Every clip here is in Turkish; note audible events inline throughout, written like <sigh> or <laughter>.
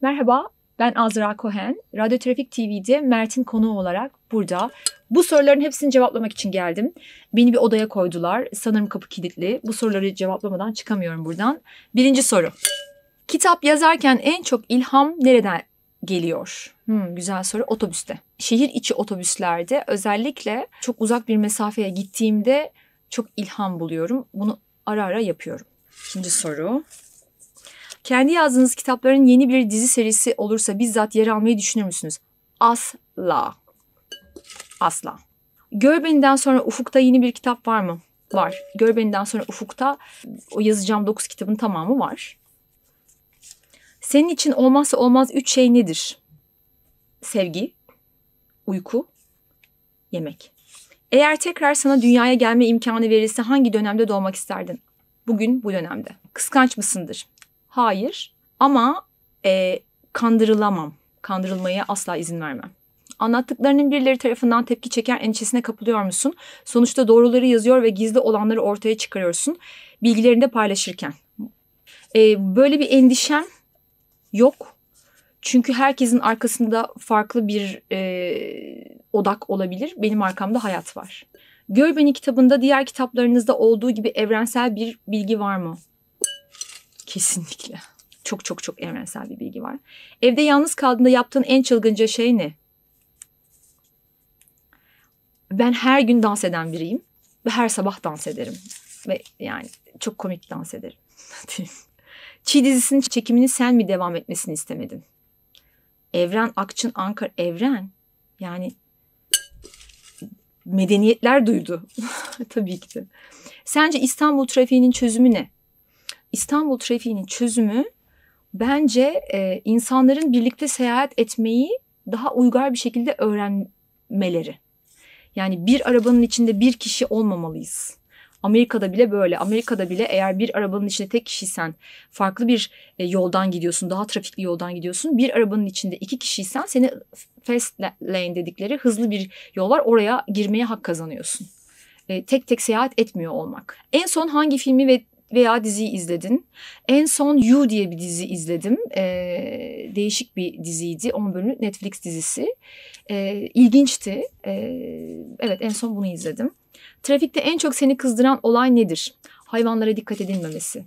Merhaba, ben Azra Cohen. Radyo Trafik TV'de Mert'in konuğu olarak burada. Bu soruların hepsini cevaplamak için geldim. Beni bir odaya koydular. Sanırım kapı kilitli. Bu soruları cevaplamadan çıkamıyorum buradan. Birinci soru. Kitap yazarken en çok ilham nereden geliyor? Hmm, güzel soru. Otobüste. Şehir içi otobüslerde özellikle çok uzak bir mesafeye gittiğimde çok ilham buluyorum. Bunu ara ara yapıyorum. İkinci soru. Kendi yazdığınız kitapların yeni bir dizi serisi olursa bizzat yer almayı düşünür müsünüz? Asla. Asla. Görbeni'den sonra Ufuk'ta yeni bir kitap var mı? Var. Görbeni'den sonra Ufuk'ta o yazacağım 9 kitabın tamamı var. Senin için olmazsa olmaz üç şey nedir? Sevgi, uyku, yemek. Eğer tekrar sana dünyaya gelme imkanı verilse hangi dönemde doğmak isterdin? Bugün bu dönemde. Kıskanç mısındır? Hayır ama e, kandırılamam. Kandırılmaya asla izin vermem. Anlattıklarının birileri tarafından tepki çeker endişesine kapılıyor musun? Sonuçta doğruları yazıyor ve gizli olanları ortaya çıkarıyorsun. Bilgilerini de paylaşırken. E, böyle bir endişem yok. Çünkü herkesin arkasında farklı bir e, odak olabilir. Benim arkamda hayat var. Gör Beni kitabında diğer kitaplarınızda olduğu gibi evrensel bir bilgi var mı? Kesinlikle. Çok çok çok evrensel bir bilgi var. Evde yalnız kaldığında yaptığın en çılgınca şey ne? Ben her gün dans eden biriyim ve her sabah dans ederim. Ve yani çok komik dans ederim. <laughs> Çiğ dizisinin çekimini sen mi devam etmesini istemedin? Evren Akçın Ankara Evren yani medeniyetler duydu. <laughs> Tabii ki de. Sence İstanbul trafiğinin çözümü ne? İstanbul trafiğinin çözümü bence e, insanların birlikte seyahat etmeyi daha uygar bir şekilde öğrenmeleri. Yani bir arabanın içinde bir kişi olmamalıyız. Amerika'da bile böyle. Amerika'da bile eğer bir arabanın içinde tek kişiysen farklı bir e, yoldan gidiyorsun, daha trafikli yoldan gidiyorsun. Bir arabanın içinde iki kişiysen seni fast lane dedikleri hızlı bir yol var. Oraya girmeye hak kazanıyorsun. E, tek tek seyahat etmiyor olmak. En son hangi filmi ve veya diziyi izledin. En son You diye bir dizi izledim. Ee, değişik bir diziydi. 10 bölümlük Netflix dizisi. Ee, ilginçti. Ee, evet en son bunu izledim. Trafikte en çok seni kızdıran olay nedir? Hayvanlara dikkat edilmemesi.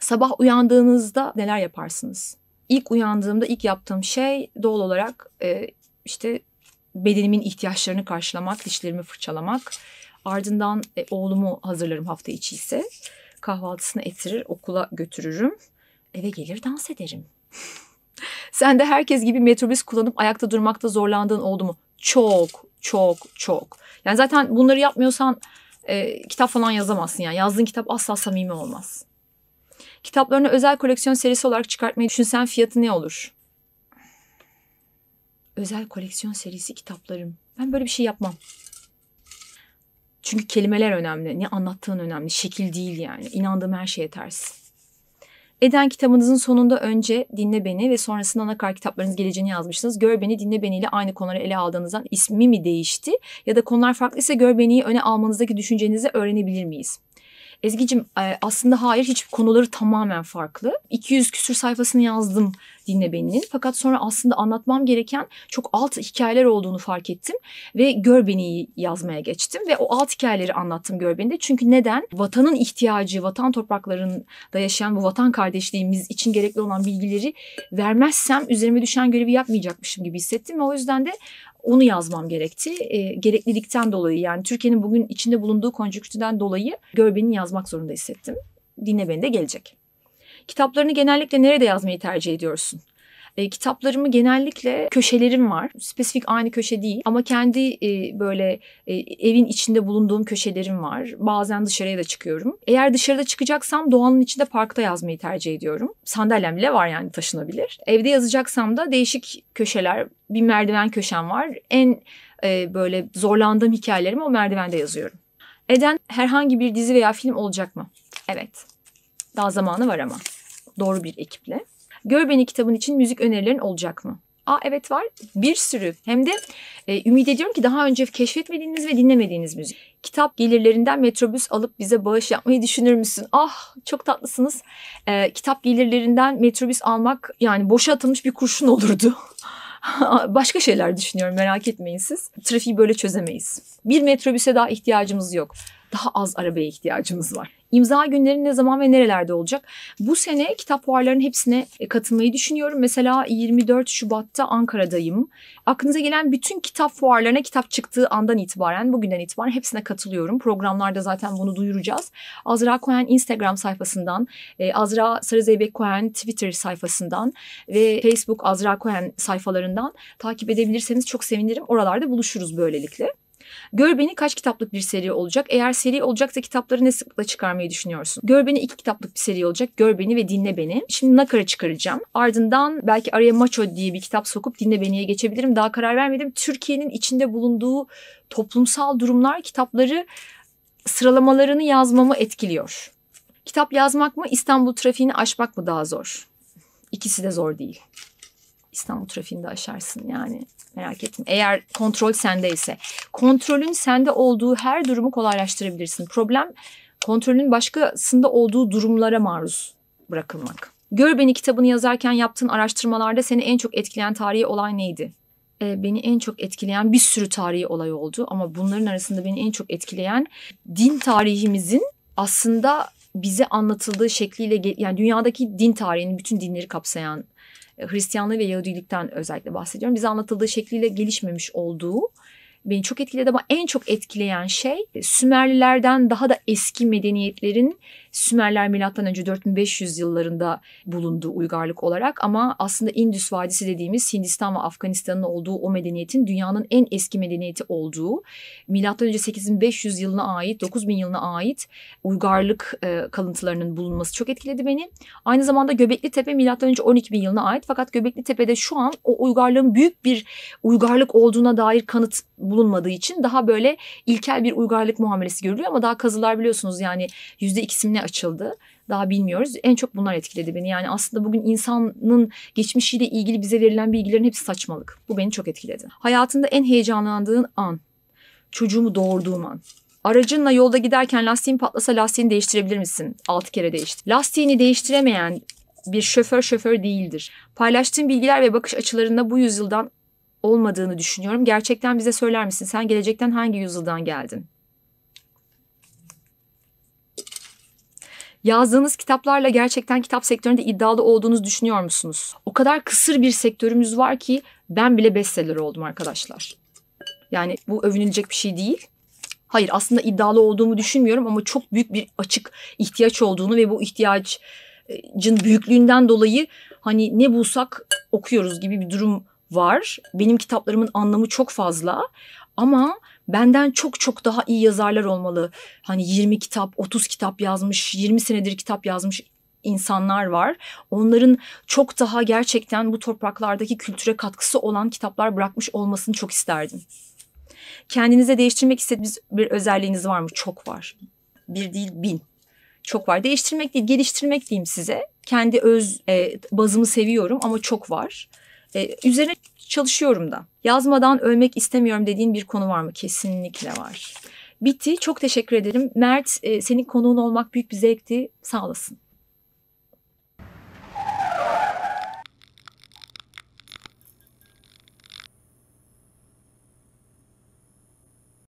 Sabah uyandığınızda neler yaparsınız? İlk uyandığımda ilk yaptığım şey doğal olarak e, işte bedenimin ihtiyaçlarını karşılamak, dişlerimi fırçalamak. Ardından e, oğlumu hazırlarım hafta içi ise kahvaltısını ettirir, okula götürürüm. Eve gelir dans ederim. <laughs> Sen de herkes gibi metrobüs kullanıp ayakta durmakta zorlandığın oldu mu? Çok, çok, çok. Yani zaten bunları yapmıyorsan e, kitap falan yazamazsın yani. Yazdığın kitap asla samimi olmaz. Kitaplarını özel koleksiyon serisi olarak çıkartmayı düşünsen fiyatı ne olur? Özel koleksiyon serisi kitaplarım. Ben böyle bir şey yapmam. Çünkü kelimeler önemli. Ne anlattığın önemli. Şekil değil yani. İnandığım her şeye ters. Eden kitabınızın sonunda önce Dinle Beni ve sonrasında Anakar kitaplarınız geleceğini yazmışsınız. Gör Beni, Dinle Beni ile aynı konuları ele aldığınızdan ismi mi değişti? Ya da konular farklıysa Gör Beni'yi öne almanızdaki düşüncenizi öğrenebilir miyiz? Ezgi'cim aslında hayır hiç konuları tamamen farklı. 200 küsür sayfasını yazdım Dinle Beni'nin. Fakat sonra aslında anlatmam gereken çok alt hikayeler olduğunu fark ettim. Ve Gör Beni'yi yazmaya geçtim. Ve o alt hikayeleri anlattım Gör Beni'de. Çünkü neden? Vatanın ihtiyacı, vatan topraklarında yaşayan bu vatan kardeşliğimiz için gerekli olan bilgileri vermezsem üzerime düşen görevi yapmayacakmışım gibi hissettim. Ve o yüzden de onu yazmam gerekti. E, gereklilikten dolayı yani Türkiye'nin bugün içinde bulunduğu konjüktürden dolayı Görben'i yazmak zorunda hissettim. Dinle beni de gelecek. Kitaplarını genellikle nerede yazmayı tercih ediyorsun? E, kitaplarımı genellikle köşelerim var. Spesifik aynı köşe değil ama kendi e, böyle e, evin içinde bulunduğum köşelerim var. Bazen dışarıya da çıkıyorum. Eğer dışarıda çıkacaksam doğanın içinde parkta yazmayı tercih ediyorum. Sandalyem bile var yani taşınabilir. Evde yazacaksam da değişik köşeler, bir merdiven köşem var. En e, böyle zorlandığım hikayelerimi o merdivende yazıyorum. Eden herhangi bir dizi veya film olacak mı? Evet. Daha zamanı var ama. Doğru bir ekiple. Gör Beni kitabın için müzik önerilerin olacak mı? Aa evet var. Bir sürü. Hem de e, ümit ediyorum ki daha önce keşfetmediğiniz ve dinlemediğiniz müzik. Kitap gelirlerinden metrobüs alıp bize bağış yapmayı düşünür müsün? Ah çok tatlısınız. E, kitap gelirlerinden metrobüs almak yani boşa atılmış bir kurşun olurdu. <laughs> Başka şeyler düşünüyorum merak etmeyin siz. Trafiği böyle çözemeyiz. Bir metrobüse daha ihtiyacımız yok. Daha az arabaya ihtiyacımız var. İmza günleri ne zaman ve nerelerde olacak? Bu sene kitap fuarlarının hepsine e, katılmayı düşünüyorum. Mesela 24 Şubat'ta Ankara'dayım. Aklınıza gelen bütün kitap fuarlarına kitap çıktığı andan itibaren, bugünden itibaren hepsine katılıyorum. Programlarda zaten bunu duyuracağız. Azra Cohen Instagram sayfasından, e, Azra Sarızeybek Cohen Twitter sayfasından ve Facebook Azra Cohen sayfalarından takip edebilirseniz çok sevinirim. Oralarda buluşuruz böylelikle. Gör Beni kaç kitaplık bir seri olacak? Eğer seri olacaksa kitapları ne sıklıkla çıkarmayı düşünüyorsun? Gör Beni iki kitaplık bir seri olacak. Gör Beni ve Dinle Beni. Şimdi Nakar'a çıkaracağım. Ardından belki araya Macho diye bir kitap sokup Dinle Beni'ye geçebilirim. Daha karar vermedim. Türkiye'nin içinde bulunduğu toplumsal durumlar kitapları sıralamalarını yazmamı etkiliyor. Kitap yazmak mı İstanbul trafiğini aşmak mı daha zor? İkisi de zor değil. İstanbul trafiğinde aşarsın yani merak etme. Eğer kontrol sendeyse. Kontrolün sende olduğu her durumu kolaylaştırabilirsin. Problem kontrolün başkasında olduğu durumlara maruz bırakılmak. Gör Beni kitabını yazarken yaptığın araştırmalarda seni en çok etkileyen tarihi olay neydi? Ee, beni en çok etkileyen bir sürü tarihi olay oldu ama bunların arasında beni en çok etkileyen din tarihimizin aslında bize anlatıldığı şekliyle yani dünyadaki din tarihinin bütün dinleri kapsayan Hristiyanlığı ve Yahudilikten özellikle bahsediyorum. Bize anlatıldığı şekliyle gelişmemiş olduğu beni çok etkiledi ama en çok etkileyen şey Sümerlilerden daha da eski medeniyetlerin Sümerler milattan önce 4500 yıllarında bulunduğu uygarlık olarak ama aslında Indus Vadisi dediğimiz Hindistan ve Afganistan'ın olduğu o medeniyetin dünyanın en eski medeniyeti olduğu milattan önce 8500 yılına ait 9000 yılına ait uygarlık e, kalıntılarının bulunması çok etkiledi beni. Aynı zamanda Göbekli Tepe milattan önce 12000 yılına ait fakat Göbekli Tepe'de şu an o uygarlığın büyük bir uygarlık olduğuna dair kanıt bulunmadığı için daha böyle ilkel bir uygarlık muamelesi görülüyor ama daha kazılar biliyorsunuz yani yüzde açıldı. Daha bilmiyoruz. En çok bunlar etkiledi beni. Yani aslında bugün insanın geçmişiyle ilgili bize verilen bilgilerin hepsi saçmalık. Bu beni çok etkiledi. Hayatında en heyecanlandığın an. Çocuğumu doğurduğum an. Aracınla yolda giderken lastiğin patlasa lastiğini değiştirebilir misin? Altı kere değiştir. Lastiğini değiştiremeyen bir şoför şoför değildir. Paylaştığın bilgiler ve bakış açılarında bu yüzyıldan olmadığını düşünüyorum. Gerçekten bize söyler misin? Sen gelecekten hangi yüzyıldan geldin? Yazdığınız kitaplarla gerçekten kitap sektöründe iddialı olduğunuzu düşünüyor musunuz? O kadar kısır bir sektörümüz var ki ben bile bestseller oldum arkadaşlar. Yani bu övünülecek bir şey değil. Hayır aslında iddialı olduğumu düşünmüyorum ama çok büyük bir açık ihtiyaç olduğunu ve bu ihtiyacın büyüklüğünden dolayı hani ne bulsak okuyoruz gibi bir durum var. Benim kitaplarımın anlamı çok fazla ama benden çok çok daha iyi yazarlar olmalı. Hani 20 kitap, 30 kitap yazmış, 20 senedir kitap yazmış insanlar var. Onların çok daha gerçekten bu topraklardaki kültüre katkısı olan kitaplar bırakmış olmasını çok isterdim. Kendinize değiştirmek istediğiniz bir özelliğiniz var mı? Çok var. Bir değil bin. Çok var. Değiştirmek değil, geliştirmek diyeyim size. Kendi öz e, bazımı seviyorum ama çok var. E, üzerine çalışıyorum da. Yazmadan ölmek istemiyorum dediğin bir konu var mı? Kesinlikle var. Bitti. Çok teşekkür ederim. Mert e, senin konuğun olmak büyük bir zevkti. Sağ olasın.